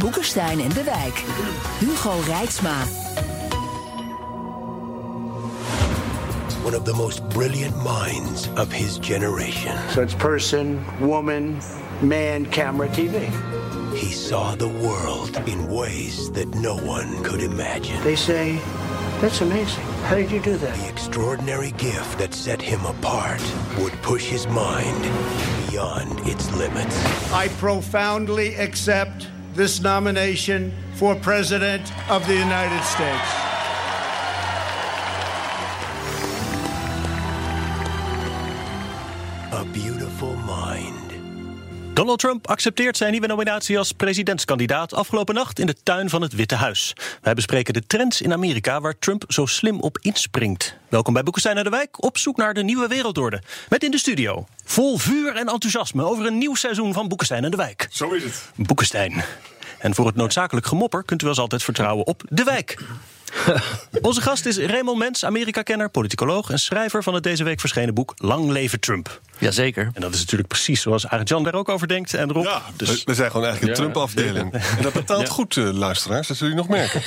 Boekenstein en de Wijk. Hugo Rijksma. One of the most brilliant minds of his generation. So it's person, woman, man, camera, TV. He saw the world in ways that no one could imagine. They say, that's amazing. How did you do that? The extraordinary gift that set him apart would push his mind beyond its limits. I profoundly accept this nomination for President of the United States. A beautiful mind. Donald Trump accepteert zijn nieuwe nominatie als presidentskandidaat afgelopen nacht in de tuin van het Witte Huis. Wij bespreken de trends in Amerika waar Trump zo slim op inspringt. Welkom bij Boekenstein naar de Wijk, op zoek naar de nieuwe wereldorde. Met in de studio, vol vuur en enthousiasme over een nieuw seizoen van Boekenstein naar de Wijk. Zo is het. Boekenstein. En voor het noodzakelijk gemopper kunt u als altijd vertrouwen op de wijk. Onze gast is Raymond Mens, Amerika-kenner, politicoloog en schrijver van het deze week verschenen boek Lang leven Trump. Jazeker. En dat is natuurlijk precies zoals Arjan daar ook over denkt. En Rob. Ja, dus we, zijn gewoon eigenlijk een Trump-afdeling. En dat betaalt goed, eh, luisteraars, dat zullen jullie nog merken.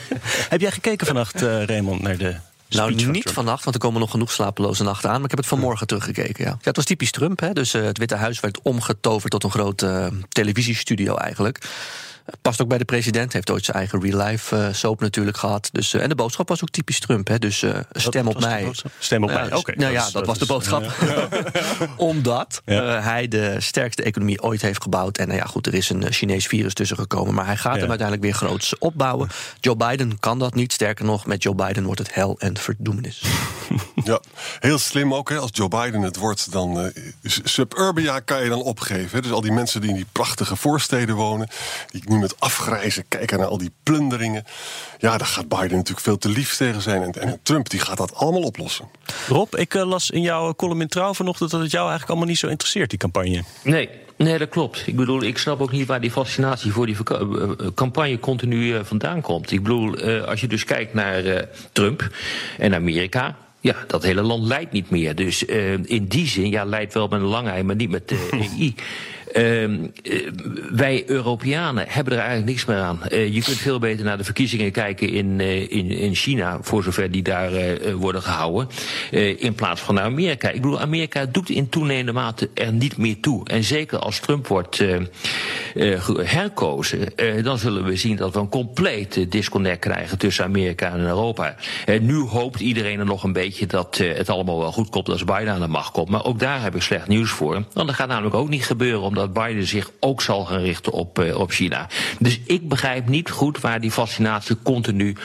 heb jij gekeken vannacht, eh, Raymond, naar de. Nou, niet Trump? vannacht, want er komen nog genoeg slapeloze nachten aan. Maar ik heb het vanmorgen teruggekeken. Ja. Ja, het was typisch Trump. Hè? Dus eh, het Witte Huis werd omgetoverd tot een grote televisiestudio eigenlijk. Past ook bij de president, heeft ooit zijn eigen real-life eh, soap natuurlijk gehad. Dus, eh, en de boodschap was ook typisch Trump. Hè? Dus eh, stem op mij. Stem op Ja, mij, oké. Nou ja, dat, was de boodschap. Omdat Ja. eh, hij de sterkste economie ooit heeft gebouwd. En nou ja, goed, er is een Chinees virus tussen gekomen. Maar hij gaat Ja. hem uiteindelijk weer groots opbouwen. Joe Biden kan dat niet. Sterker nog, met Joe Biden wordt het hel en verdoemenis. Ja, heel slim ook. Hè. Als Joe Biden het wordt, dan eh, s- suburbia kan je dan opgeven. Hè. Dus al die mensen die in die prachtige voorsteden wonen... die nu met afgrijzen kijken naar al die plunderingen... ja, daar gaat Biden natuurlijk veel te lief tegen zijn. En, en Trump die gaat dat allemaal oplossen. Rob, ik eh, las in jouw column in Trouw vanochtend dat het jou eigenlijk allemaal niet zo interesseert, die campagne. Nee, nee, dat klopt. Ik bedoel, ik snap ook niet waar die fascinatie voor die eh, eh, campagne continu eh, vandaan komt. Ik bedoel, eh, als je dus kijkt naar eh, Trump en Amerika. Ja, dat hele land leidt niet meer. Dus eh, in die zin, ja, leidt wel met een lange ei, maar niet met de EI. Ehm, eh, wij Europeanen hebben er eigenlijk niks meer aan. Eh, je kunt veel beter naar de verkiezingen kijken in, eh, in, in China, voor zover die daar worden gehouden, eh, in plaats van naar Amerika. Ik bedoel, Amerika doet in toenemende mate er niet meer toe. En zeker als Trump wordt herkozen, dan zullen we zien dat we een complete disconnect krijgen tussen Amerika en Europa. Nu hoopt iedereen er nog een beetje dat het allemaal wel goed komt als Biden aan de macht komt. Maar ook daar heb ik slecht nieuws voor. Want dat gaat namelijk ook niet gebeuren, omdat Biden zich ook zal gaan richten op, eh, op China. Dus ik begrijp niet goed waar die fascinatie continu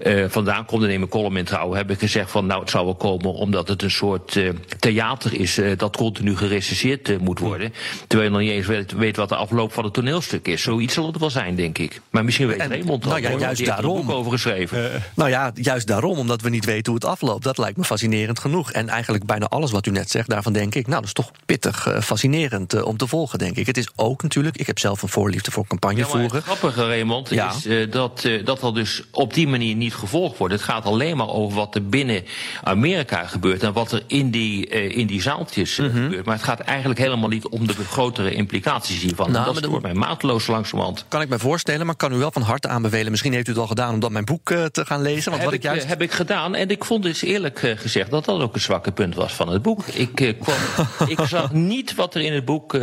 eh, vandaan komt. En in mijn column in Trouw heb ik gezegd van nou het zou wel komen omdat het een soort eh, theater is dat continu gerecenseerd moet worden. Terwijl je nog niet eens weet, weet wat de afloop van het toneelstuk is. Zoiets zal het wel zijn, denk ik. Maar misschien weet En- Raymond dat. nou ja, hoor, want juist daarom. boek over geschreven. Nou ja, juist daarom, omdat we niet weten hoe het afloopt. Dat lijkt me fascinerend genoeg. En eigenlijk bijna alles wat u net zegt, daarvan denk ik... nou, dat is toch pittig fascinerend om te volgen, denk ik. Het is ook natuurlijk, ik heb zelf een voorliefde voor campagne Ja, het grappige, Raymond, Ja. is eh, dat, eh, dat dat dus op die manier niet gevolgd wordt. Het gaat alleen maar over wat er binnen Amerika gebeurt... en wat er in die, eh, in die zaaltjes Mhm. gebeurt. Maar het gaat eigenlijk helemaal niet om de grotere implicaties hiervan. Nou, dat stoort mij mateloos langzamerhand. Kan ik mij voorstellen, maar kan u wel van harte aanbevelen... misschien heeft u het al gedaan om dan mijn boek te gaan lezen. Want heb, wat ik juist... heb ik gedaan. En ik vond dus eerlijk gezegd dat dat ook een zwakke punt was van het boek. Ik, kwam, ik zag niet wat er in het boek.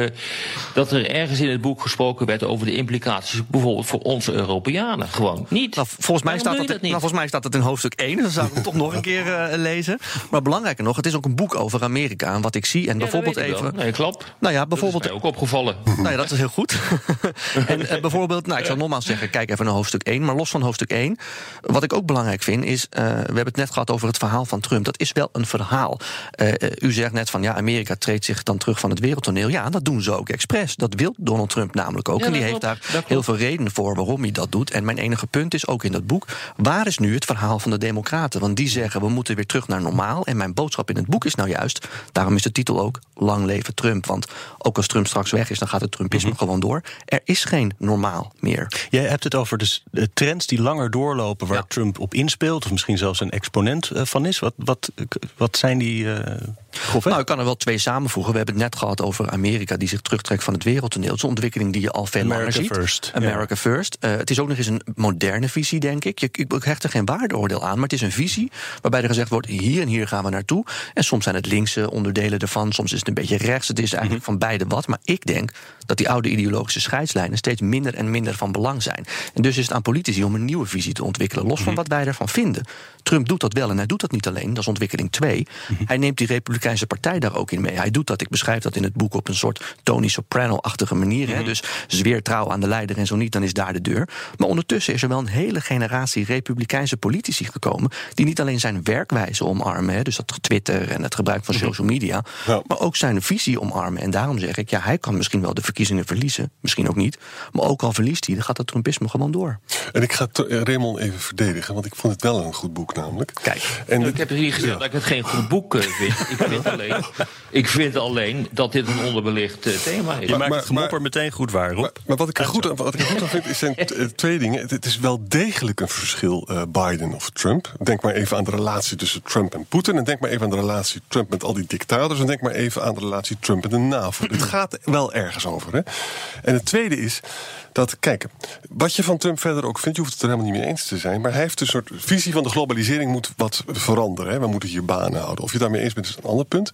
Dat er ergens in het boek gesproken werd over de implicaties. bijvoorbeeld voor onze Europeanen. Gewoon niet. Nou, volgens, mij staat dat, je nou, volgens mij staat dat in hoofdstuk 1. Dus dan zou ik hem toch nog een keer eh, lezen. Maar belangrijker nog, het is ook een boek over Amerika. En wat ik zie, en Ja, dat bijvoorbeeld even... Nee, klopt. Nou ja, Dat bijvoorbeeld is mij ook opgevallen. Nou ja, dat is heel goed. en eh, bijvoorbeeld, nou, ik zal nogmaals zeggen, kijk even naar hoofdstuk 1. Maar los van hoofdstuk 1, wat ik ook belangrijk vind, is... eh, we hebben het net gehad over het verhaal van Trump. Dat is wel een verhaal. U zegt net van, ja, Amerika treedt zich dan terug van het wereldtoneel. Ja, dat doen ze ook. Ook expres. Dat wil Donald Trump namelijk ook. Ja, en die heeft klopt, daar heel veel redenen voor waarom hij dat doet. En mijn enige punt is ook in dat boek: waar is nu het verhaal van de Democraten? Want die zeggen we moeten weer terug naar normaal. En mijn boodschap in het boek is nou juist, daarom is de titel ook Lang leven Trump. Want ook als Trump straks weg is, dan gaat het Trumpisme gewoon door. Er is geen normaal meer. Jij hebt het over de, s- de trends die langer doorlopen waar Ja. Trump op inspeelt, of misschien zelfs een exponent eh, van is. Wat, wat, wat zijn die eh Nou, ik kan er wel twee samenvoegen. We hebben het net gehad over Amerika die zich terugtrekt van het wereldtoneel. Het is een ontwikkeling die je al veel langer America ziet. first, America first. Eh, het is ook nog eens een moderne visie, denk ik. Je, ik hecht er geen waardeoordeel aan, maar het is een visie waarbij er gezegd wordt: hier en hier gaan we naartoe. En soms zijn het linkse onderdelen ervan, soms is het een beetje rechts. Het is eigenlijk van beide wat. Maar ik denk dat die oude ideologische scheidslijnen steeds minder en minder van belang zijn. En dus is het aan politici om een nieuwe visie te ontwikkelen, los van wat wij ervan vinden. Trump doet dat wel en hij doet dat niet alleen, dat is ontwikkeling 2. Hij neemt die Republikeinse partij daar ook in mee. Hij doet dat, ik beschrijf dat in het boek op een soort Tony Soprano-achtige manier. hè. Dus zweer trouw aan de leider en zo niet, dan is daar de deur. Maar ondertussen is er wel een hele generatie Republikeinse politici gekomen. die niet alleen zijn werkwijze omarmen, hè, dus dat Twitter en het gebruik van social media. Ja. maar ook zijn visie omarmen. En daarom zeg ik, ja, hij kan misschien wel de verkiezingen verliezen, misschien ook niet. Maar ook al verliest hij, dan gaat het Trumpisme gewoon door. En ik ga Raymond even verdedigen, want ik vond het wel een goed boek namelijk. Kijk. En Ik heb niet gezegd dat ik het geen goed boek eh, vind. Ik vind, alleen, ik vind alleen dat dit een onderbelicht eh, thema is. je maakt maar- het gemopper maar- meteen goed waar, Rob. Maar, maar wat, ik er goed aan, wat ik er goed aan vind, is zijn eh, twee dingen. Het, het is wel degelijk een verschil eh, Biden of Trump. Denk maar even aan de relatie tussen Trump en Poetin. En denk maar even aan de relatie Trump met al die dictators. En denk maar even aan de relatie Trump met de NAVO. Het gaat wel ergens over. Hè? En het tweede is dat, kijk, wat je van Trump verder ook vindt, je hoeft het er helemaal niet mee eens te zijn. Maar hij heeft een soort visie van de globalisering moet wat veranderen. Hè? We moeten hier banen houden. Of je daarmee eens bent, is een ander punt.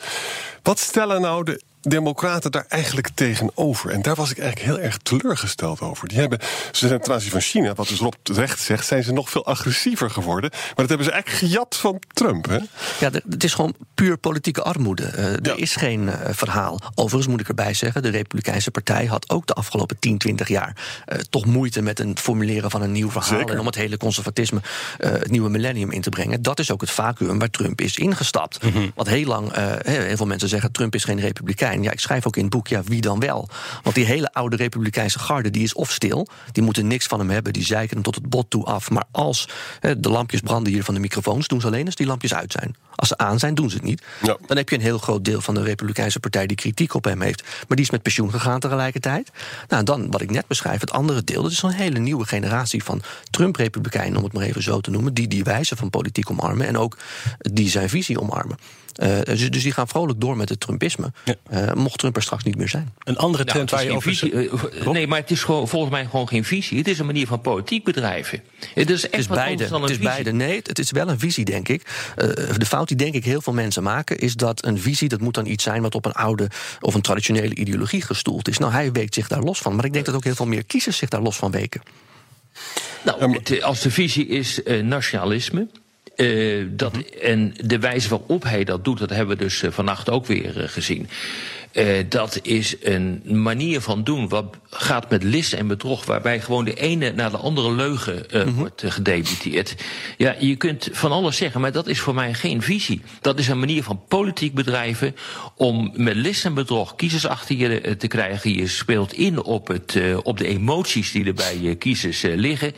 Wat stellen nou de Democraten daar eigenlijk tegenover? En daar was ik eigenlijk heel erg teleurgesteld over. Die hebben, ze zijn ten aanzien van China, wat dus Rob terecht zegt, zijn ze nog veel agressiever geworden. Maar dat hebben ze eigenlijk gejat van Trump. Hè? Ja, het is gewoon puur politieke armoede. Eh, er is geen eh, verhaal. Overigens moet ik erbij zeggen, de Republikeinse Partij had ook de afgelopen 10, 20 jaar eh, toch moeite met het formuleren van een nieuw verhaal. Zeker. En om het hele conservatisme, het nieuwe millennium in te brengen. Dat is ook het vacuüm waar Trump is ingestapt. Want heel lang, heel veel mensen zeggen Trump is geen Republikein. Ja, ik schrijf ook in het boek, ja, wie dan wel? Want die hele oude Republikeinse garde, die is of stil, die moeten niks van hem hebben, die zeiken hem tot het bot toe af. Maar als hè, de lampjes branden hier van de microfoons, doen ze alleen als die lampjes uit zijn. Als ze aan zijn, doen ze het niet. Ja. Dan heb je een heel groot deel van de Republikeinse Partij die kritiek op hem heeft. Maar die is met pensioen gegaan tegelijkertijd. Nou, en dan wat ik net beschrijf, het andere deel, dat is een hele nieuwe generatie van Trump-Republikeinen, om het maar even zo te noemen, die die wijze van politiek omarmen en ook die zijn visie omarmen. Eh, dus, dus die gaan vrolijk door met het Trumpisme. Eh, mocht Trump er straks niet meer zijn. Een andere Nou, trend waar je over... visie, eh, nee, maar het is gewoon, volgens mij gewoon geen visie. Het is een manier van politiek bedrijven. Het is echt Het is wat beide. anders dan Het een is visie. beide. Nee, het is wel een visie, denk ik. Eh, de fout die denk ik heel veel mensen maken, is dat een visie dat moet dan iets zijn wat op een oude of een traditionele ideologie gestoeld is. Nou, hij weekt zich daar los van. Maar ik denk dat ook heel veel meer kiezers zich daar los van weken. Nou, het, als de visie is eh, nationalisme. Eh, dat, En de wijze waarop hij dat doet, dat hebben we dus eh, vannacht ook weer eh, gezien. Eh, dat is een manier van doen wat gaat met lis en bedrog, waarbij gewoon de ene naar de andere leugen eh, wordt eh, gedebiteerd. Ja, je kunt van alles zeggen, maar dat is voor mij geen visie. Dat is een manier van politiek bedrijven om met lis en bedrog kiezers achter je te krijgen. Je speelt in op, het, op de emoties die er bij je kiezers liggen.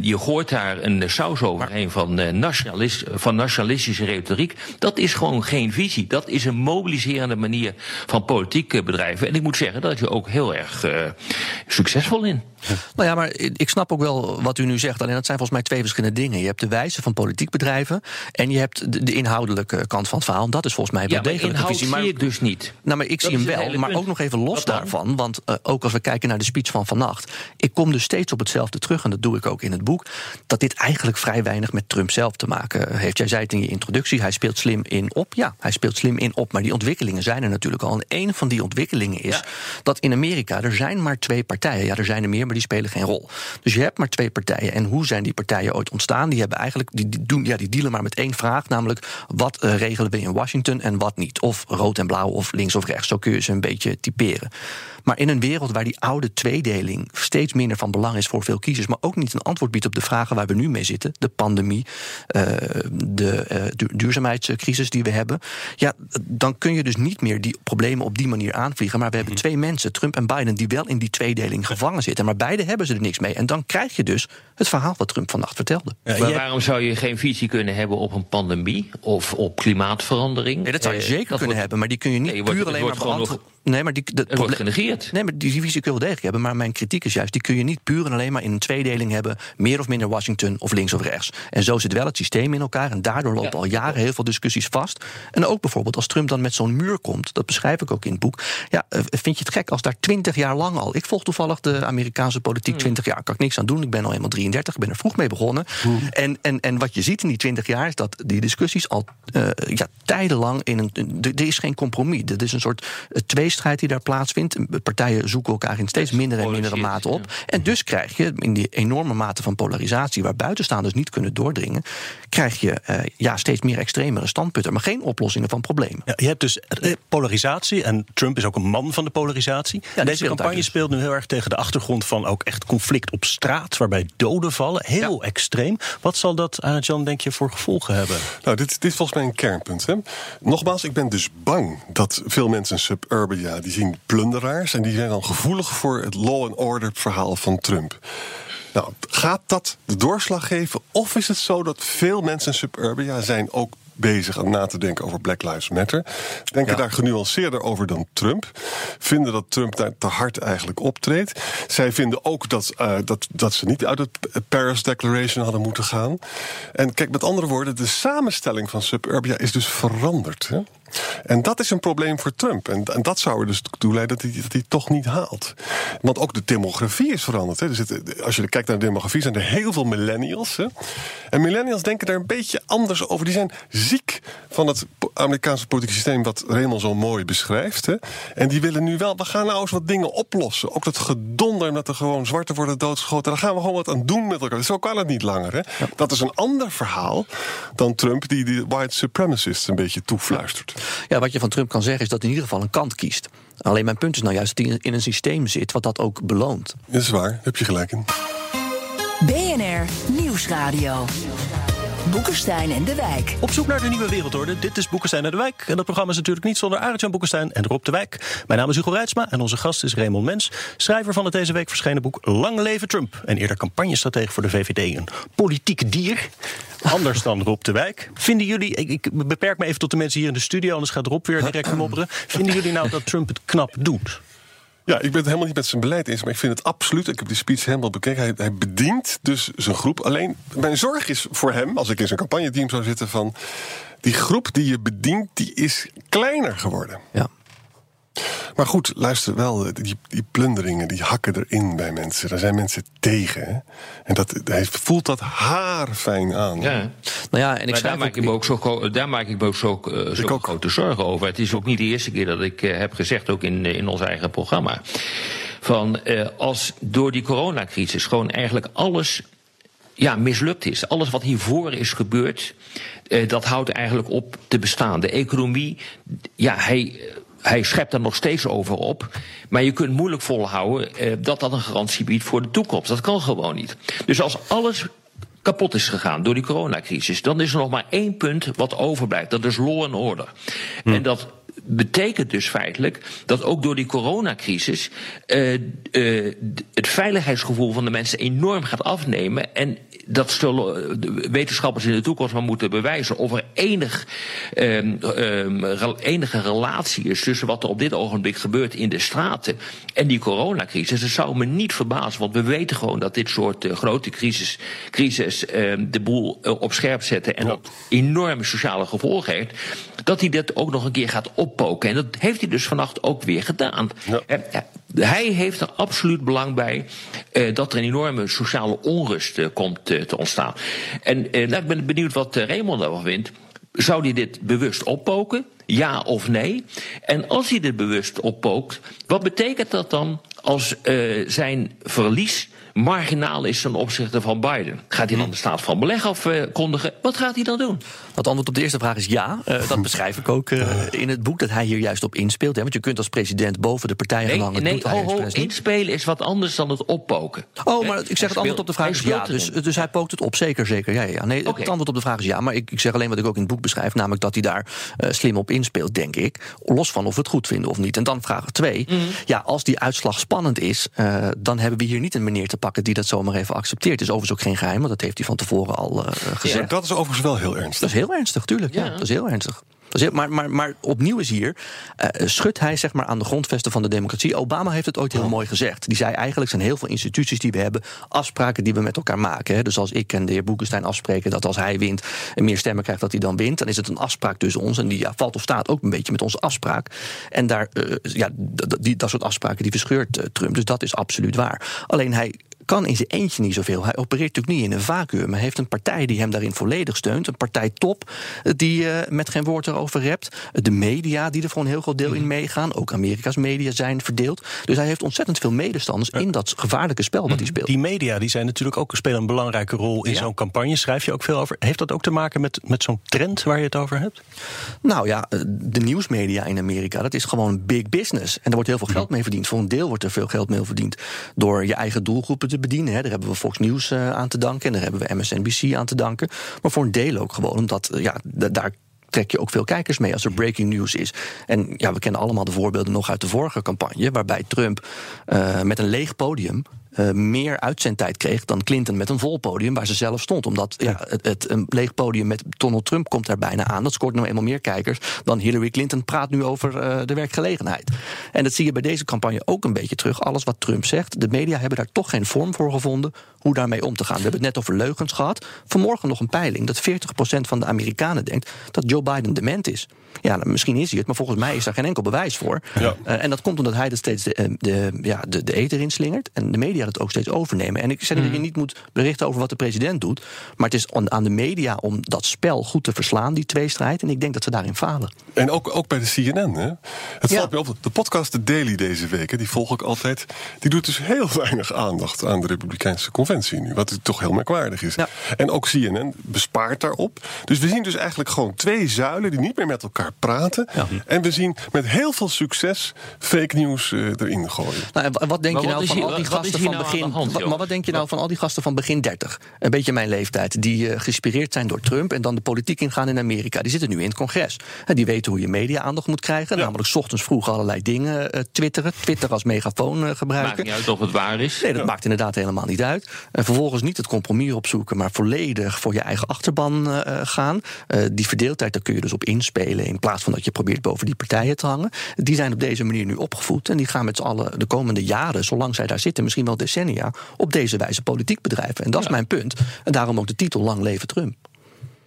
Je gooit daar een saus overheen van, nationalist, van nationalistische retoriek. Dat is gewoon geen visie. Dat is een mobiliserende manier van politiek eh, bedrijven. En ik moet zeggen, dat je ook heel erg eh, succesvol in. Nou ja, maar ik snap ook wel wat u nu zegt. Alleen dat zijn volgens mij twee verschillende dingen. Je hebt de wijze van politiek bedrijven. En je hebt de, de inhoudelijke kant van het verhaal. Dat is volgens mij wel Ja, maar degelijk een visie. zie ik dus niet. Nou, maar ik Dat zie hem wel. Maar punt. ook nog even los daarvan. Want eh, ook als we kijken naar de speech van vannacht. Ik kom dus steeds op hetzelfde terug. En dat doe ik ook in het boek. Dat dit eigenlijk vrij weinig met Trump zelf te maken heeft. Jij zei het in je introductie. Hij speelt slim in op. Ja, hij speelt slim in op. Maar die ontwikkelingen zijn er natuurlijk al. En een van die ontwikkelingen is Ja. dat in Amerika er zijn maar twee partijen. Ja, er zijn er meer, maar die spelen geen rol. Dus je hebt maar twee partijen. En hoe zijn die partijen ooit ontstaan? Die hebben eigenlijk die, doen, ja, die dealen maar met één vraag, namelijk wat eh, regelen we in Washington en wat niet? Of rood en blauw of links of rechts. Zo kun je ze een beetje typeren. Maar in een wereld waar die oude tweedeling steeds minder van belang is voor veel kiezers, maar ook niet een antwoord biedt op de vragen waar we nu mee zitten, de pandemie, eh, de eh, du- duurzaamheidscrisis die we hebben, ja, dan kun je dus niet meer die problemen problemen op die manier aanvliegen. Maar we hebben twee mensen, Trump en Biden, die wel in die tweedeling gevangen zitten. Maar beide hebben ze er niks mee. En dan krijg je dus het verhaal wat Trump vannacht vertelde. maar waarom zou je geen visie kunnen hebben op een pandemie of op klimaatverandering? Nee, dat zou je Eh, zeker kunnen wordt- hebben, maar die kun je niet Nee, je wordt- puur alleen maar beantwoorden. Nee, maar die, dat Het wordt genegeerd. Nee, maar die visie kun je wel degelijk hebben. Maar mijn kritiek is juist, die kun je niet puur en alleen maar in een tweedeling hebben. Meer of minder Washington of links of rechts. En zo zit wel het systeem in elkaar. En daardoor lopen al jaren heel veel discussies vast. En ook bijvoorbeeld als Trump dan met zo'n muur komt. Dat beschrijf ik ook in het boek. Ja, eh, vind je het gek als daar twintig jaar lang al. Ik volg toevallig de Amerikaanse politiek twintig jaar. Kan ik niks aan doen. Ik ben al eenmaal 33. Ik ben er vroeg mee begonnen. En, en, en wat je ziet in die twintig jaar is dat die discussies al eh, ja, tijdenlang in een. Er is geen compromis. Er is een soort eh, tweestrijd die daar plaatsvindt. Partijen zoeken elkaar in steeds minder en mindere mate op. En dus krijg je in die enorme mate van polarisatie, waar buitenstaanders niet kunnen doordringen, krijg je eh, ja, steeds meer extremere standpunten, maar geen oplossingen van problemen. Ja, je hebt dus polarisatie en Trump is ook een man van de polarisatie. Deze campagne dus. speelt nu heel erg tegen de achtergrond van ook echt conflict op straat, waarbij doden vallen. Heel extreem. Wat zal dat, Jan, denk je, voor gevolgen hebben? Nou, dit, dit is volgens mij een kernpunt. Hè? Nogmaals, ik ben dus bang dat veel mensen in suburbia... die zien plunderaars en die zijn dan gevoelig voor het law and order verhaal van Trump. Nou, gaat dat de doorslag geven? Of is het zo dat veel mensen in suburbia zijn ook bezig aan na te denken over Black Lives Matter. Denken daar genuanceerder over dan Trump. Vinden dat Trump daar te hard eigenlijk optreedt. Zij vinden ook dat, eh, dat, dat ze niet uit het Paris Declaration hadden moeten gaan. En kijk, met andere woorden, de samenstelling van suburbia is dus veranderd. Hè? En dat is een probleem voor Trump. En, en dat zou er dus toe leiden dat hij, dat hij het toch niet haalt. Want ook de demografie is veranderd. Hè. Zitten, als je kijkt naar de demografie, zijn er heel veel millennials. Hè. En millennials denken daar een beetje anders over. Die zijn ziek van het Amerikaanse politieke systeem, wat Raymond zo mooi beschrijft. Hè. En die willen nu wel, we gaan nou eens wat dingen oplossen. Ook dat gedonder met er gewoon zwarte worden doodgeschoten. Daar gaan we gewoon wat aan doen met elkaar. Zo kan het niet langer. Hè. Dat is een ander verhaal dan Trump, die die white supremacists een beetje toefluistert. Ja, wat je van Trump kan zeggen is dat hij in ieder geval een kant kiest. Alleen mijn punt is nou juist dat hij in een systeem zit wat dat ook beloont. Dat is waar, daar heb je gelijk in. BNR Nieuwsradio. Boekenstein en de Wijk. Op zoek naar de nieuwe wereldorde. Dit is Boekenstein naar de Wijk. En dat programma is natuurlijk niet zonder Arend-Jan Boekenstein en Rob de Wijk. Mijn naam is Hugo Reitsma en onze gast is Raymond Mens. Schrijver van het deze week verschenen boek Lang leven Trump. En eerder campagnestratege voor de VVD. Een politiek dier. Anders dan Rob de Wijk. Vinden jullie, ik, ik beperk me even tot de mensen hier in de studio... anders gaat Rob weer direct mopperen. Vinden jullie nou dat Trump het knap doet? Ja, ik ben het helemaal niet met zijn beleid eens, maar ik vind het absoluut. Ik heb die speech helemaal bekeken. Hij, bedient dus zijn groep. Alleen mijn zorg is voor hem, als ik in zijn campagneteam zou zitten, van die groep die je bedient, die is kleiner geworden. Ja. Maar goed, luister wel, die, die plunderingen die hakken erin bij mensen. Daar zijn mensen tegen. Hè? En dat, hij voelt dat haarfijn aan. Ja. Nou ja, en ik daar maak, ook- ik me ook zo, daar maak ik me ook zo, eh, zo ook. grote zorgen over. Het is ook niet de eerste keer dat ik eh, heb gezegd, ook in, eh, in ons eigen programma. Van eh, als door die coronacrisis gewoon eigenlijk alles ja, mislukt is. Alles wat hiervoor is gebeurd, eh, dat houdt eigenlijk op te bestaan. De economie, ja, hij. Hij schept daar nog steeds over op. Maar je kunt moeilijk volhouden eh, dat dat een garantie biedt voor de toekomst. Dat kan gewoon niet. Dus als alles kapot is gegaan door die coronacrisis, dan is er nog maar één punt wat overblijft. Dat is law and order. En dat betekent dus feitelijk dat ook door die coronacrisis eh, eh, het veiligheidsgevoel van de mensen enorm gaat afnemen. En dat zullen eh, wetenschappers in de toekomst maar moeten bewijzen of er enig, ehm, ehm, enige relatie is tussen wat er op dit ogenblik gebeurt in de straten en die coronacrisis. Het zou me niet verbazen, want we weten gewoon dat dit soort eh, grote crisis, crisis ehm, de boel eh, op scherp zetten en dat enorme sociale gevolgen heeft. Dat hij dit ook nog een keer gaat oppoken. En dat heeft hij dus vannacht ook weer gedaan. Ja, hij heeft er absoluut belang bij eh, dat er een enorme sociale onrust eh, komt eh, te ontstaan. En nou, ik ben benieuwd wat Raymond daarvan vindt. Zou hij dit bewust oppoken? Ja of nee? En als hij dit bewust oppookt, wat betekent dat dan als zijn verlies marginaal is ten opzichte van Biden. Gaat hij dan de staat van beleg afkondigen? Wat gaat hij dan doen? Het antwoord op de eerste vraag is ja. Uh, dat beschrijf ik ook uh, in het boek, dat hij hier juist op inspeelt. Hè? Want je kunt als president boven de partijen nee, hangen. Nee, ho, ho, inspelen is wat anders dan het oppoken. Oh, maar ik zeg het antwoord op de vraag is ja. Dus, dus hij pookt het op, zeker, zeker. Ja, ja. Nee, okay. Het antwoord op de vraag is ja. Maar ik, ik zeg alleen wat ik ook in het boek beschrijf. Namelijk dat hij daar uh, slim op inspeelt, denk ik. Los van of we het goed vinden of niet. En dan vraag twee. Mm. Ja, als die uitslag spannend is, dan hebben we hier niet een meneer te pakken die dat zomaar even accepteert. Het is overigens ook geen geheim, want dat heeft hij van tevoren al gezegd. Ja, dat is overigens wel heel ernstig. Dat is heel ernstig, tuurlijk. Ja, dat is heel ernstig. Maar, maar, maar opnieuw is hier, uh, schudt hij zeg maar aan de grondvesten van de democratie. Obama heeft het ooit heel mooi gezegd. Die zei eigenlijk zijn heel veel instituties die we hebben, afspraken die we met elkaar maken. Hè. Dus als ik en de heer Boekenstein afspreken dat als hij wint en meer stemmen krijgt, dat hij dan wint, dan is het een afspraak tussen ons. En die ja, valt of staat ook een beetje met onze afspraak. En daar, uh, ja, die, dat soort afspraken die verscheurt uh, Trump. Dus dat is absoluut waar. Alleen hij kan in zijn eentje niet zoveel. Hij opereert natuurlijk niet in een vacuüm. Maar heeft een partij die hem daarin volledig steunt. Een partij top die uh, met geen woord erover rept. De media die er voor een heel groot deel in meegaan. Ook Amerika's media zijn verdeeld. Dus hij heeft ontzettend veel medestanders in dat gevaarlijke spel wat hij speelt. Die media die zijn natuurlijk ook, spelen een belangrijke rol in ja. zo'n campagne. Schrijf je ook veel over. Heeft dat ook te maken met, met zo'n trend waar je het over hebt? Nou ja, de nieuwsmedia in Amerika, dat is gewoon big business. En er wordt heel veel geld mee verdiend. Voor een deel wordt er veel geld mee verdiend door je eigen doelgroepen te bedienen. Hè. Daar hebben we Fox News uh, aan te danken en daar hebben we MSNBC aan te danken. Maar voor een deel ook gewoon omdat ja, daar trek je ook veel kijkers mee als er breaking news is. En ja, we kennen allemaal de voorbeelden nog uit de vorige campagne, waarbij Trump uh, met een leeg podium uh, meer uitzendtijd kreeg dan Clinton met een vol podium waar ze zelf stond. Omdat ja, het, het, een leeg podium met Donald Trump komt daar bijna aan. Dat scoort nou eenmaal meer kijkers dan Hillary Clinton praat nu over uh, de werkgelegenheid. En dat zie je bij deze campagne ook een beetje terug. Alles wat Trump zegt, de media hebben daar toch geen vorm voor gevonden hoe daarmee om te gaan. We hebben het net over leugens gehad. Vanmorgen nog een peiling dat 40% van de Amerikanen denkt dat Joe Biden dement is. Ja, nou, misschien is hij het, maar volgens mij is daar geen enkel bewijs voor. Ja. Uh, en dat komt omdat hij er steeds de, de, ja, de, de eter inslingert. En de media dat ook steeds overnemen. En ik zeg niet dat je niet moet berichten over wat de president doet. Maar het is aan de media om dat spel goed te verslaan, die tweestrijd. En ik denk dat ze daarin falen. En ook, ook bij de CNN. Hè? Het ja. valt me op. De podcast The Daily deze week, hè, die volg ik altijd. Die doet dus heel weinig aandacht aan de Republikeinse conventie nu. Wat toch heel merkwaardig is. Ja. En ook CNN bespaart daarop. Dus we zien dus eigenlijk gewoon twee zuilen die niet meer met elkaar praten. Ja. En we zien met heel veel succes fake news uh, erin gooien. Nou, en wat denk maar je nou van al die gasten van nou begin. Hand, wat, maar wat denk je nou van al die gasten van begin 30? Een beetje mijn leeftijd. Die uh, geïnspireerd zijn door Trump en dan de politiek ingaan in Amerika. Die zitten nu in het congres. En die weten hoe je media-aandacht moet krijgen. Ja. Namelijk, s ochtends vroeg allerlei dingen uh, twitteren. Twitter als megafoon gebruiken. Maakt niet uit of het waar is. Nee, dat maakt inderdaad helemaal niet uit. En vervolgens niet het compromis opzoeken, maar volledig voor je eigen achterban gaan. die verdeeldheid, daar kun je dus op inspelen. In plaats van dat je probeert boven die partijen te hangen. Die zijn op deze manier nu opgevoed. En die gaan met z'n allen de komende jaren, zolang zij daar zitten, misschien wel decennia, op deze wijze politiek bedrijven. En dat is mijn punt. En daarom ook de titel Lang leven Trump.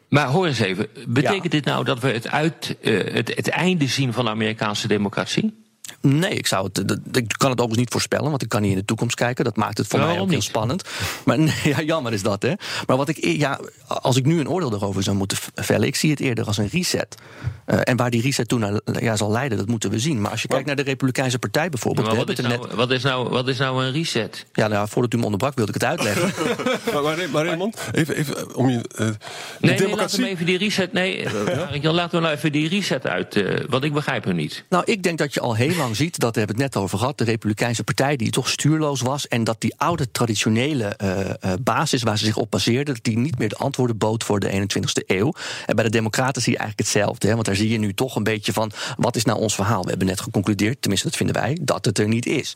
Maar hoor eens even, betekent ja. dit nou dat we het, uit, uh, het, het einde zien van de Amerikaanse democratie? Nee, ik, zou het, dat, ik kan het overigens niet voorspellen, want ik kan niet in de toekomst kijken. Dat maakt het voor Nou, mij ook heel spannend. Maar nee, ja, jammer is dat, hè. Maar wat ik, ja, als ik nu een oordeel erover zou moeten vellen, ik zie het eerder als een reset. Uh, en waar die reset toen naar ja, zal leiden, dat moeten we zien. Maar als je kijkt naar de Republikeinse Partij bijvoorbeeld. Wat, is nou, net, wat, is nou, wat is nou een reset? ja, nou, voordat u me onderbrak, wilde ik het uitleggen. maar, maar, maar Raymond, even, even om je. Uh, de Nee, nee, democratie. laten we even die reset. Nee, Jan, laten we nou even die reset uit. Uh, want ik begrijp hem niet. Nou, ik denk dat je al heel lang ziet, dat we hebben het net over gehad, de Republikeinse Partij die toch stuurloos was. En dat die oude traditionele uh, uh, basis waar ze zich op baseerden, dat die niet meer de antwoorden bood voor de 21ste eeuw. En bij de Democraten zie je eigenlijk hetzelfde. Hè, want daar zie je nu toch een beetje van, wat is nou ons verhaal? We hebben net geconcludeerd, tenminste dat vinden wij, dat het er niet is.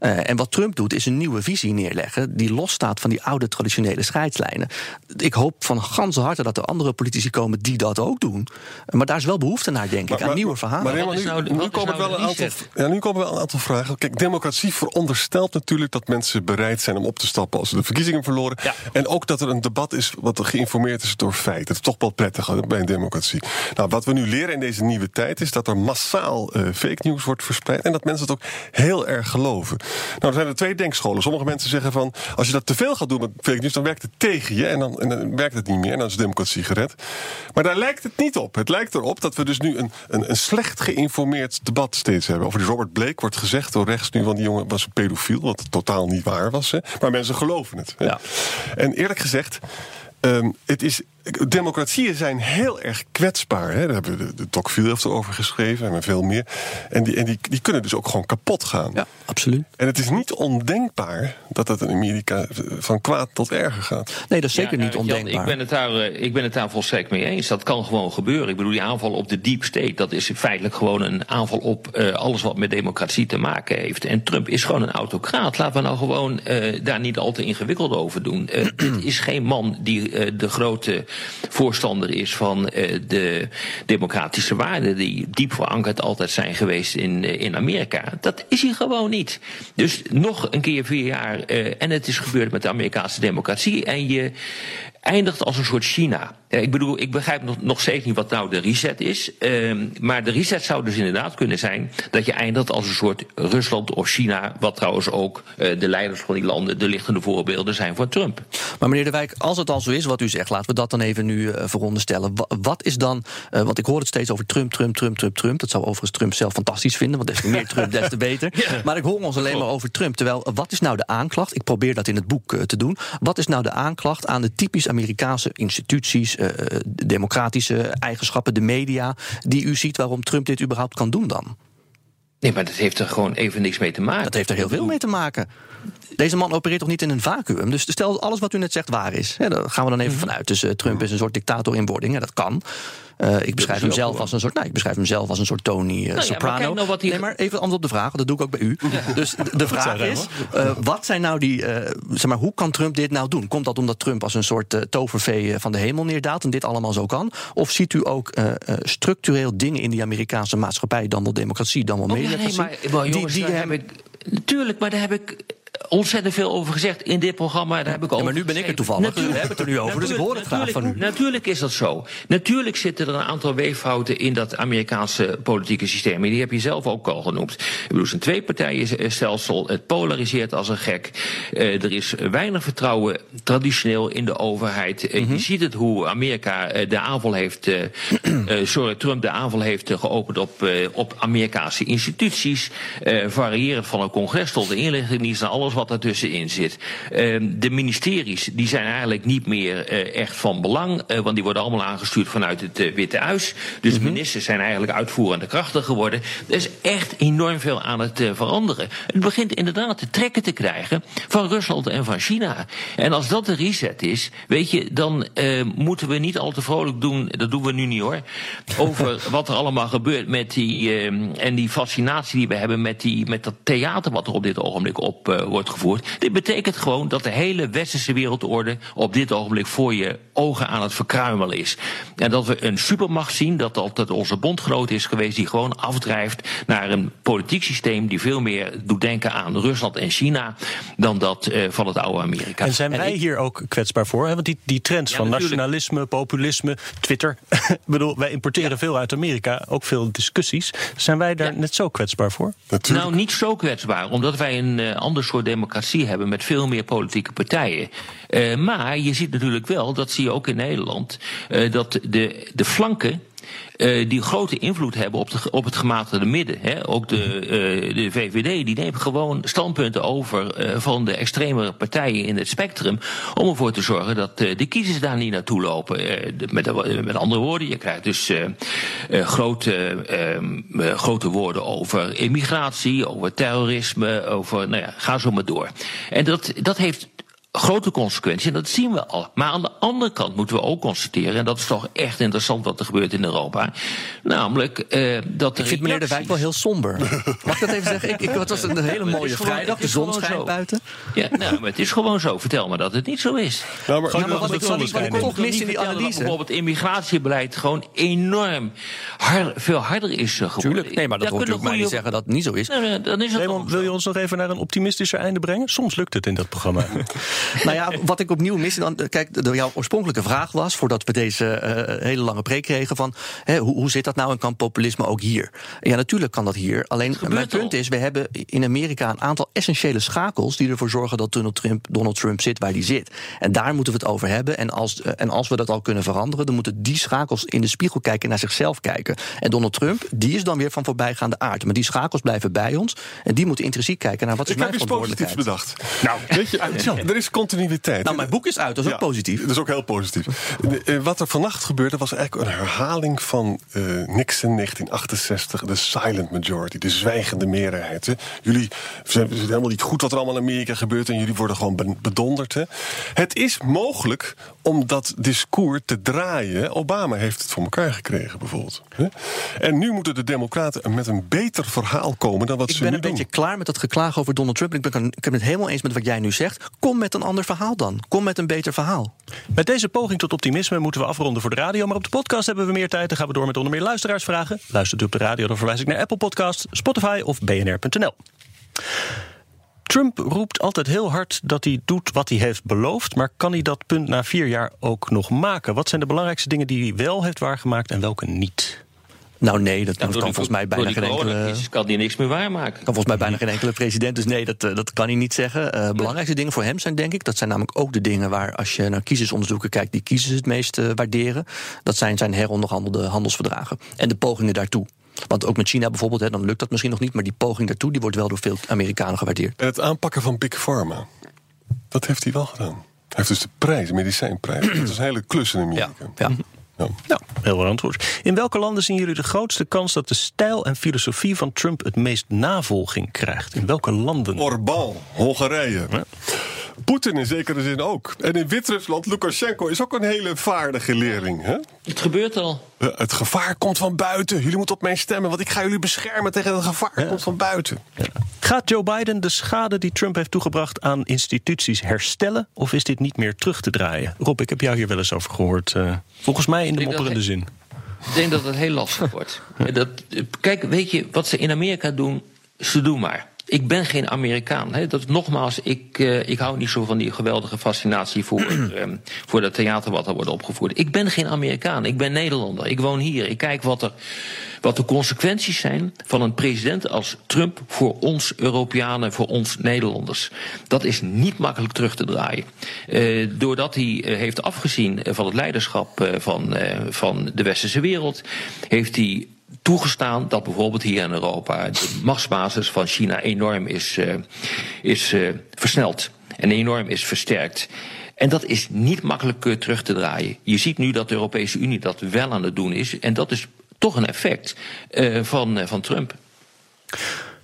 Uh, en wat Trump doet, is een nieuwe visie neerleggen die losstaat van die oude traditionele scheidslijnen. Ik hoop van ganse harte dat er andere politici komen die dat ook doen. Maar daar is wel behoefte naar, denk ik, aan nieuwe verhalen. Maar nu, nu komen wel een aantal? Ja, nu komen wel een aantal vragen. Kijk, democratie veronderstelt natuurlijk dat mensen bereid zijn om op te stappen als ze de verkiezingen verloren. Ja. En ook dat er een debat is wat geïnformeerd is door feiten. Dat is toch wel prettig bij een democratie. Nou, wat we nu leren in deze nieuwe tijd is dat er massaal eh, fake news wordt verspreid en dat mensen het ook heel erg geloven. Nou, er zijn er twee denkscholen. Sommige mensen zeggen van als je dat te veel gaat doen met fake news, dan werkt het tegen je en dan, en dan werkt het niet meer en dan is de democratie gered. Maar daar lijkt het niet op. Het lijkt erop dat we dus nu een, een, een slecht geïnformeerd debat steeds hebben over Robert Blake wordt gezegd door rechts nu... van die jongen was een pedofiel, wat totaal niet waar was. Hè. Maar mensen geloven het. Hè. Ja. En eerlijk gezegd, ehm, het is, democratieën zijn heel erg kwetsbaar. Hè. Daar hebben we de, de Tocqueville heeft erover geschreven en veel meer. En, die, en die, die kunnen dus ook gewoon kapot gaan. Ja, absoluut. En het is niet ondenkbaar dat dat in Amerika van kwaad tot erger gaat. Nee, dat is zeker Ja, niet Jan, ondenkbaar. ik, ben het daar, eh, ik ben het daar volstrekt mee eens. Dat kan gewoon gebeuren. Ik bedoel, die aanval op de deep state... dat is feitelijk gewoon een aanval op eh, alles wat met democratie te maken heeft. En Trump is gewoon een autocraat. Laten we nou gewoon eh, daar niet al te ingewikkeld over doen. Eh, dit is geen man die eh, de grote voorstander is van eh, de democratische waarden... die diep verankerd altijd zijn geweest in, eh, in Amerika. Dat is hij gewoon niet. Dus nog een keer vier jaar... eh, en het is gebeurd met de Amerikaanse democratie... en je eindigt als een soort China. Ik bedoel, ik begrijp nog, nog steeds niet wat nou de reset is. Ehm, maar de reset zou dus inderdaad kunnen zijn dat je eindigt als een soort Rusland of China. Wat trouwens ook eh, de leiders van die landen de lichtende voorbeelden zijn van Trump. Maar meneer De Wijk, als het al zo is wat u zegt, laten we dat dan even nu eh, veronderstellen. Wa- Wat is dan, eh, want ik hoor het steeds over Trump, Trump, Trump, Trump, Trump. Dat zou overigens Trump zelf fantastisch vinden, want des te meer Trump, des te beter. Maar ik hoor ons alleen maar over Trump. Terwijl, wat is nou de aanklacht? Ik probeer dat in het boek te doen. Wat is nou de aanklacht aan de typisch Amerikaanse instituties, eh, democratische eigenschappen, de media, die u ziet waarom Trump dit überhaupt kan doen dan? Nee, maar dat heeft er gewoon even niks mee te maken. Dat heeft er heel veel mee te maken. Deze man opereert toch niet in een vacuüm? Dus stel alles wat u net zegt waar is. Hè, daar gaan we dan even vanuit. Dus eh, Trump is een soort dictator in wording. Ja, dat kan. Eh, ik beschrijf hem zelf als een soort. Nou, ik beschrijf hem zelf als een soort Tony eh, maar Soprano. nou wat hij- Nee, maar even antwoord op de vraag, want dat doe ik ook bij u. Dus de, de vraag is: eh, wat zijn nou die. eh, zeg maar, hoe kan Trump dit nou doen? Komt dat omdat Trump als een soort tovervee van de hemel neerdaalt en dit allemaal zo kan? Of ziet u ook eh, eh, structureel dingen in die Amerikaanse maatschappij, dan wel democratie, dan wel Oh, ja, mediacratie? nee, maar, maar jongens, die, die hem- heb ik, natuurlijk, maar daar heb ik ontzettend veel over gezegd in dit programma. Daar heb ik Ja, maar nu ben ik er toevallig. U hebt het er nu over, dus ik hoor het graag natuurlijk, van u. Natuurlijk is dat zo. Natuurlijk zitten er een aantal weeffouten in dat Amerikaanse politieke systeem. En die heb je zelf ook al genoemd. Ik bedoel, het is een tweepartijenstelsel. Het polariseert als een gek. Eh, er is weinig vertrouwen traditioneel in de overheid. Eh, Mhm. Je ziet het hoe Amerika eh, de aanval heeft... sorry, Trump de aanval heeft geopend op, op Amerikaanse instituties. variërend van een congres tot de inlichtingendienst en alles wat ertussenin zit. Eh, de ministeries die zijn eigenlijk niet meer eh, echt van belang. eh, want die worden allemaal aangestuurd vanuit het eh, Witte Huis. Dus de ministers zijn eigenlijk uitvoerende krachten geworden. Er is echt enorm veel aan het veranderen. Het begint inderdaad te trekken te krijgen van Rusland en van China. En als dat de reset is, weet je, dan moeten we niet al te vrolijk doen. Dat doen we nu niet hoor. Over wat er allemaal gebeurt met die. eh, en die fascinatie die we hebben met, die, met dat theater wat er op dit ogenblik op eh, wordt gevoerd. Dit betekent gewoon dat de hele westerse wereldorde op dit ogenblik voor je ogen aan het verkruimelen is. En dat we een supermacht zien, dat altijd onze bondgenoot is geweest, die gewoon afdrijft naar een politiek systeem die veel meer doet denken aan Rusland en China dan dat eh, van het oude Amerika. En zijn wij ik- hier ook kwetsbaar voor? Hè? Want die, die trends Ja, van natuurlijk. nationalisme, populisme, Twitter. ik bedoel, wij importeren veel uit Amerika, ook veel discussies. Zijn wij daar Ja. net zo kwetsbaar voor? Natuurlijk. Nou, niet zo kwetsbaar, omdat wij een eh, ander soort democratie hebben met veel meer politieke partijen. Eh, maar je ziet natuurlijk wel, dat zie je ook in Nederland, eh, dat de, de flanken. Eh, die grote invloed hebben op, de, op het gematigde midden. Hè. Ook de, eh, de VVD die neemt gewoon standpunten over eh, van de extremere partijen in het spectrum. Om ervoor te zorgen dat de kiezers daar niet naartoe lopen. Met, met andere woorden, je krijgt dus grote, eh, eh, grote woorden over immigratie, over terrorisme, over. Nou ja, ga zo maar door. En dat, dat heeft grote consequenties, en dat zien we al. Maar aan de andere kant moeten we ook constateren, en dat is toch echt interessant wat er gebeurt in Europa, namelijk eh, dat de Ik vind meneer De Wijk wel heel somber. Mag ik dat even zeggen? Ik, ik, het was een hele mooie vrijdag, de zon schijnt zo. buiten. Ja, nou, maar het is gewoon zo. Vertel me dat het niet zo is. Nou, maar, Gewoon maar als wat ik- wat ik- wat ik toch is. mis in die analyse. bijvoorbeeld immigratiebeleid gewoon enorm hard, veel harder is eh, geworden. Tuurlijk. Nee, maar dat Daar hoort u ook mij niet zeggen dat het niet zo is. Nou, nou, dan is het Raymond, wil je ons nog even naar een optimistischer einde brengen? Soms lukt het in dat programma. nou ja, wat ik opnieuw mis. Dan, kijk, de, jouw oorspronkelijke vraag was, voordat we deze uh, hele lange preek kregen, van hè, hoe, hoe zit dat nou en kan populisme ook hier? Ja, natuurlijk kan dat hier. Alleen mijn punt is, we hebben in Amerika een aantal essentiële schakels die ervoor zorgen dat Donald Trump, Donald Trump zit waar hij zit. En daar moeten we het over hebben. En als, uh, en als we dat al kunnen veranderen, dan moeten die schakels in de spiegel kijken en naar zichzelf kijken. En Donald Trump, die is dan weer van voorbijgaande aard. Maar die schakels blijven bij ons. En die moeten intrinsiek kijken naar wat is Ik mijn heb iets positiefs verantwoordelijkheid. bedacht. Nou, weet je, er is continuïteit. Nou, mijn boek is uit, dat is ook positief. Dat is ook heel positief. Eh, wat er vannacht gebeurde was eigenlijk een herhaling van eh, Nixon 1968, de silent majority, de zwijgende meerderheid. Hè. Jullie zijn helemaal niet goed wat er allemaal in Amerika gebeurt en jullie worden gewoon be- bedonderd. Hè. Het is mogelijk om dat discours te draaien. Obama heeft het voor elkaar gekregen, bijvoorbeeld. Hè. En nu moeten de Democraten met een beter verhaal komen dan wat Ik ze ben nu een doen. beetje klaar met dat geklaag over Donald Trump. Ik ben, ik ben het helemaal eens met wat jij nu zegt. Kom met een ander verhaal dan. Kom met een beter verhaal. Met deze poging tot optimisme moeten we afronden voor de radio. Maar op de podcast hebben we meer tijd. Dan gaan we door met onder meer luisteraarsvragen. Luistert u op de radio, dan verwijs ik naar Apple Podcast, Spotify of bnr.nl. Trump roept altijd heel hard dat hij doet wat hij heeft beloofd. Maar kan hij dat punt na vier jaar ook nog maken? Wat zijn de belangrijkste dingen die hij wel heeft waargemaakt en welke niet? Nou nee, dat, Ja, kan die- volgens mij bijna door die geen enkele... kan hij niks meer waarmaken. kan volgens mij bijna geen enkele president. Dus nee, dat, eh, dat kan hij niet zeggen. Eh belangrijkste dingen voor hem zijn, denk ik. Dat zijn namelijk ook de dingen waar, als je naar kiezersonderzoeken kijkt, die kiezers het meest eh, waarderen. Dat zijn zijn heronderhandelde handelsverdragen. En de pogingen daartoe. Want ook met China bijvoorbeeld, hè, dan lukt dat misschien nog niet. Maar die poging daartoe die wordt wel door veel Amerikanen gewaardeerd. En het aanpakken van Big Pharma. Dat heeft hij wel gedaan. Hij heeft dus de prijs, de medicijnprijs. Dat is een hele klus in Amerika. Ja. Ja. Nou, heel wel antwoord. In welke landen zien jullie de grootste kans dat de stijl en filosofie van Trump het meest navolging krijgt? In welke landen? Orbán, Hongarije. Poetin in zekere zin ook. En in Wit-Rusland, Lukashenko is ook een hele vaardige leerling. Hè? Het gebeurt al. Ja, Het gevaar komt van buiten. Jullie moeten op mij stemmen, want ik ga jullie beschermen tegen het gevaar. Het komt van buiten. Gaat Joe Biden de schade die Trump heeft toegebracht aan instituties herstellen? Of is dit niet meer terug te draaien? Rob, ik heb jou hier wel eens over gehoord. eh, volgens mij in de mopperende zin. Ik denk dat het heel lastig wordt. Dat, kijk, weet je, wat ze in Amerika doen, ze doen maar. Ik ben geen Amerikaan. Hè. Dat, nogmaals, ik, eh, ik hou niet zo van die geweldige fascinatie voor, ehm, voor dat theater wat er wordt opgevoerd. Ik ben geen Amerikaan, ik ben Nederlander. Ik woon hier. Ik kijk wat, er, wat de consequenties zijn van een president als Trump voor ons Europeanen, voor ons Nederlanders. Dat is niet makkelijk terug te draaien. Eh, doordat hij eh, heeft afgezien van het leiderschap eh, van, eh, van de westerse wereld, heeft hij toegestaan dat bijvoorbeeld hier in Europa de machtsbasis van China enorm is, eh, is eh, versneld en enorm is versterkt. En dat is niet makkelijk eh, terug te draaien. Je ziet nu dat de Europese Unie dat wel aan het doen is. En dat is toch een effect eh, van, van Trump.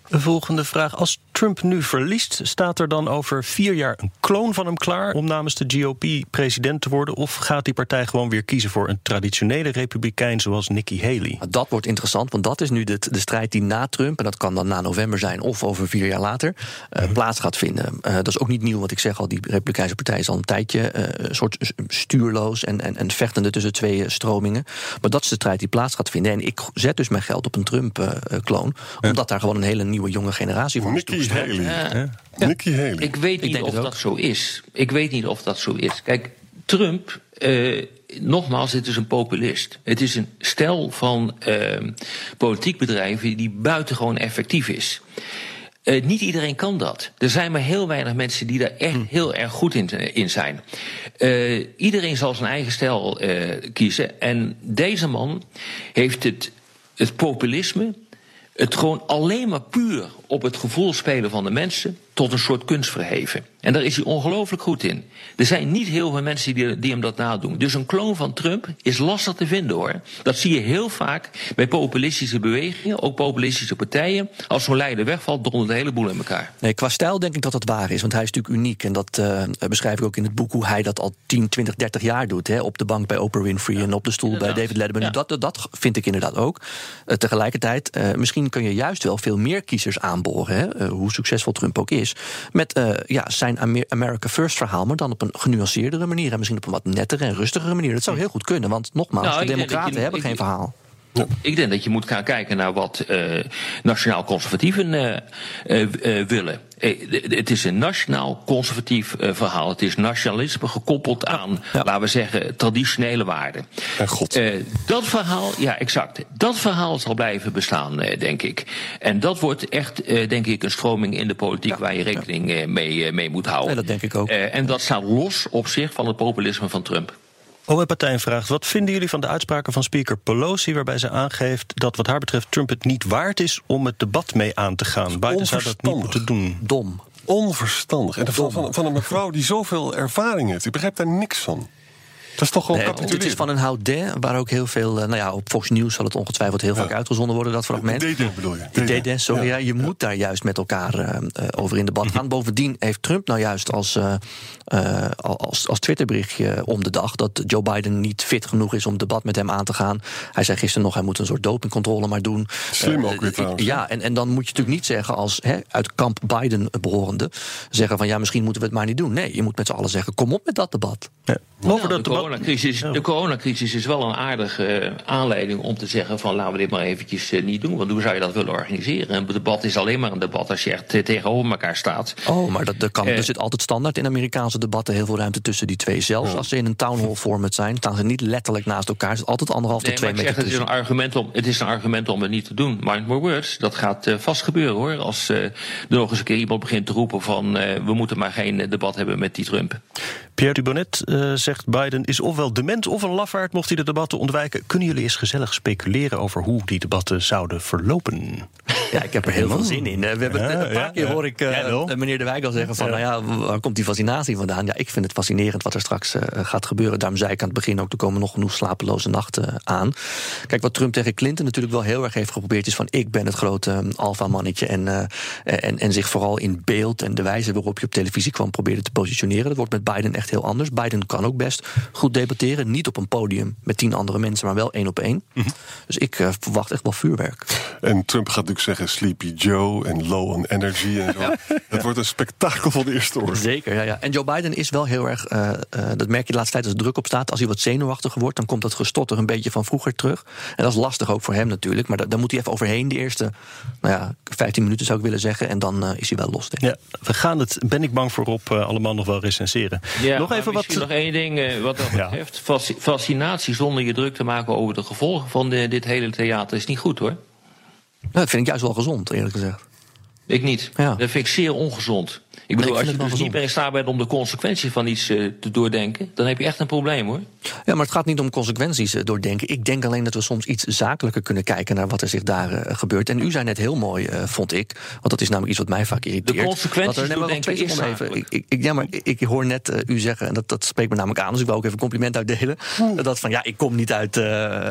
Een volgende vraag. Als Trump nu verliest, staat er dan over vier jaar een kloon van hem klaar om namens de GOP president te worden? Of gaat die partij gewoon weer kiezen voor een traditionele republikein zoals Nikki Haley? Maar Dat wordt interessant, want dat is nu de, de strijd die na Trump, en dat kan dan na november zijn of over vier jaar later, eh, plaats gaat vinden. Eh, dat is ook niet nieuw, want ik zeg al, die Republikeinse partij is al een tijdje eh, een soort stuurloos en, en, en vechtende tussen twee stromingen. Maar dat is de strijd die plaats gaat vinden. En ik zet dus mijn geld op een Trump-kloon, omdat daar gewoon een hele nieuwe jonge generatie is Nikki. Haley. Nikki Haley. Ik weet niet denk of dat zo is. Ik weet niet of dat zo is. Kijk, Trump, eh, nogmaals, het is een populist. Het is een stel van eh, politiek bedrijven die buitengewoon effectief is. Eh, niet iedereen kan dat. Er zijn maar heel weinig mensen die daar echt heel erg goed in, in zijn. Eh, iedereen zal zijn eigen stijl eh, kiezen. En deze man heeft het, het populisme het gewoon alleen maar puur op het gevoel spelen van de mensen tot een soort kunst verheven. En daar is hij ongelooflijk goed in. Er zijn niet heel veel mensen die, die hem dat nadoen. Dus een kloon van Trump is lastig te vinden hoor. Dat zie je heel vaak bij populistische bewegingen, ook populistische partijen. Als zo'n leider wegvalt, dondert de hele boel in elkaar. Nee, qua stijl denk ik dat dat waar is, want hij is natuurlijk uniek. En dat eh, beschrijf ik ook in het boek hoe hij dat al 10, 20, 30 jaar doet. Hè? Op de bank bij Oprah Winfrey en op de stoel bij David Letterman. Ja. Dat, dat vind ik inderdaad ook. Eh, tegelijkertijd, eh, misschien kun je juist wel veel meer kiezers aanboren, hè? hoe succesvol Trump ook is. Met eh, ja, zijn Amer- America First verhaal, maar dan op een genuanceerdere manier. En misschien op een wat nettere en rustigere manier. Dat zou heel goed kunnen, want nogmaals, Nou, de Democraten je- hebben geen verhaal. Ik denk dat je moet gaan kijken naar wat eh, nationaal conservatieven eh, willen. Het is een nationaal conservatief verhaal. Het is nationalisme gekoppeld aan, laten we zeggen, traditionele waarden. En God. Dat verhaal, ja, exact. Dat verhaal zal blijven bestaan, denk ik. En dat wordt echt, denk ik, een stroming in de politiek waar je rekening mee, mee moet houden. Dat denk ik ook. En dat staat los op zich van het populisme van Trump. OM Partij vraagt: wat vinden jullie van de uitspraken van speaker Pelosi, waarbij ze aangeeft dat wat haar betreft Trump het niet waard is om het debat mee aan te gaan? Biden zou dat niet moeten doen. Dom. Onverstandig. En van, van, van een mevrouw die zoveel ervaring heeft. Ik begrijp daar niks van. Dat is toch gewoon Nee, het is van een houdet waar ook heel veel. eh, Nou ja, op Fox News zal het ongetwijfeld heel vaak uitgezonden worden, dat fragment. Deden bedoel je? Die Deden, sorry, ja. je moet daar juist met elkaar eh, eh, over in debat gaan. Bovendien heeft Trump nou juist als, eh, eh, als, als Twitterberichtje om de dag dat Joe Biden niet fit genoeg is om debat met hem aan te gaan. Hij zei gisteren nog, hij moet een soort dopingcontrole maar doen. Slim ook weer trouwens? Ja, en, en dan moet je natuurlijk niet zeggen als hè, uit kamp Biden behorende, zeggen van ja, misschien moeten we het maar niet doen. Nee, je moet met z'n allen zeggen, kom op met dat debat. Ja. Over dat de, debat. Coronacrisis, de coronacrisis is wel een aardige eh, aanleiding om te zeggen van laten we dit maar eventjes eh, niet doen. Want hoe zou je dat willen organiseren? Een debat is alleen maar een debat als je echt eh, tegenover elkaar staat. Oh, maar dat, dat kan. Er zit altijd standaard in Amerikaanse debatten heel veel ruimte tussen die twee. Zelfs als ze in een town hall format zijn, staan ze niet letterlijk naast elkaar. Er zit altijd anderhalf Nee, tot twee maar ik meter zeg, het, is een argument om, het is een argument om het niet te doen. Mind my words, dat gaat vast gebeuren hoor. Als eh, er nog eens een keer iemand begint te roepen van eh, we moeten maar geen debat hebben met die Trump. Pierre Dubonnet eh, zegt Biden is ofwel dement of een lafaard mocht hij de debatten ontwijken. Kunnen jullie eens gezellig speculeren over hoe die debatten zouden verlopen? Ja, ik heb er heel veel zin in. Eh, We hebben net een paar ja, keer ja. hoor ik eh, eh, meneer De Wijk al zeggen van, nou ja, waar komt die fascinatie vandaan? Ja, ik vind het fascinerend wat er straks gaat gebeuren. Daarom zei ik aan het begin ook, er komen nog genoeg slapeloze nachten aan. Kijk, wat Trump tegen Clinton natuurlijk wel heel erg heeft geprobeerd is van, ik ben het grote eh, alfamannetje en, en, en zich vooral in beeld en de wijze waarop je op televisie kwam probeerde te positioneren. Dat wordt met Biden echt heel anders. Biden kan ook best goed debatteren, niet op een podium met tien andere mensen, maar wel één op één. Dus ik verwacht echt wel vuurwerk. En Trump gaat natuurlijk zeggen Sleepy Joe en low on energy en zo. Het wordt een spektakel van de eerste orde. Zeker, ja, ja. En Joe Biden is wel heel erg, eh, eh, dat merk je de laatste tijd als er druk op staat. Als hij wat zenuwachtiger wordt, dan komt dat gestotter een beetje van vroeger terug. En dat is lastig ook voor hem natuurlijk. Maar da- daar moet hij even overheen, de eerste nou ja, 15 minuten zou ik willen zeggen. En dan eh, is hij wel los, denk ik. Ja, we gaan het, ben ik bang voor, op eh, allemaal nog wel recenseren. Ja, nog even wat. misschien nog één ding eh, wat dat betreft. Fasci- Fascinatie zonder je druk te maken over de gevolgen van de- dit hele theater is niet goed hoor. Nou, dat vind ik juist wel gezond, eerlijk gezegd. Ik niet. Ja. Dat vind ik zeer ongezond. Ik bedoel, als je dus niet meer in staat bent om de consequenties van iets eh, te doordenken, dan heb je echt een probleem hoor. Ja, maar het gaat niet om consequenties eh, doordenken. Ik denk alleen dat we soms iets zakelijker kunnen kijken naar wat er zich daar eh, gebeurt. En u zei net heel mooi, vond ik. Want dat is namelijk iets wat mij vaak irriteert. De consequenties er- nee, maar wacht, doordenken twee is even. Ik, ik, ja, maar ik, hoor net u zeggen, en dat, dat spreekt me namelijk aan. Dus ik wil ook even een compliment uitdelen. Dat van ja, ik kom niet uit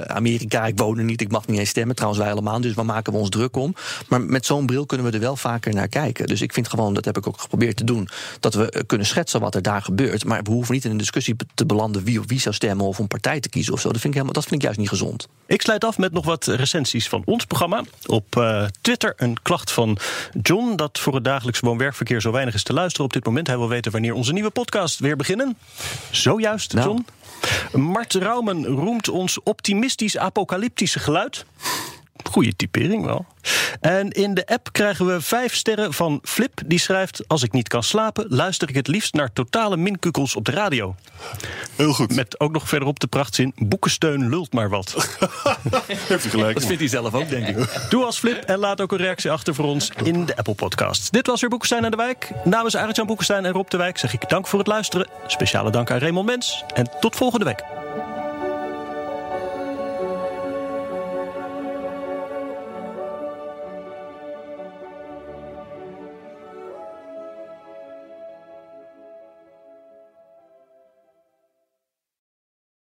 Amerika, ik woon er niet, ik mag niet eens stemmen. Trouwens, wij allemaal. Dus waar maken we ons druk om? Maar met zo'n bril kunnen we er wel vaker naar kijken. Dus ik vind gewoon, dat heb ik ook geprobeerd te doen, dat we eh, kunnen schetsen wat er daar gebeurt. Maar we hoeven niet in een discussie te belanden wie of wie zou stemmen of een partij te kiezen of zo. Dat vind ik, helemaal, dat vind ik juist niet gezond. Ik sluit af met nog wat recensies van ons programma. Op eh, Twitter een klacht van John dat voor het dagelijks woon-werkverkeer zo weinig is te luisteren op dit moment. Hij wil weten wanneer onze nieuwe podcast weer beginnen. Zojuist, Nou. John. Mart Raumen roemt ons optimistisch apocalyptische geluid. Goede typering wel. En in de app krijgen we vijf sterren van Flip. Die schrijft: Als ik niet kan slapen, luister ik het liefst naar totale minkukels op de radio. Heel goed. Met ook nog verderop de prachtzin: Boekensteun lult maar wat. Heeft u gelijk. Dat vindt hij zelf ook, denk ik. Doe als Flip en laat ook een reactie achter voor ons in de Apple Podcast. Dit was weer Boekenstein aan de Wijk. Namens Arjan Boekenstein en Rob de Wijk zeg ik dank voor het luisteren. Speciale dank aan Raymond Mens. En tot volgende week.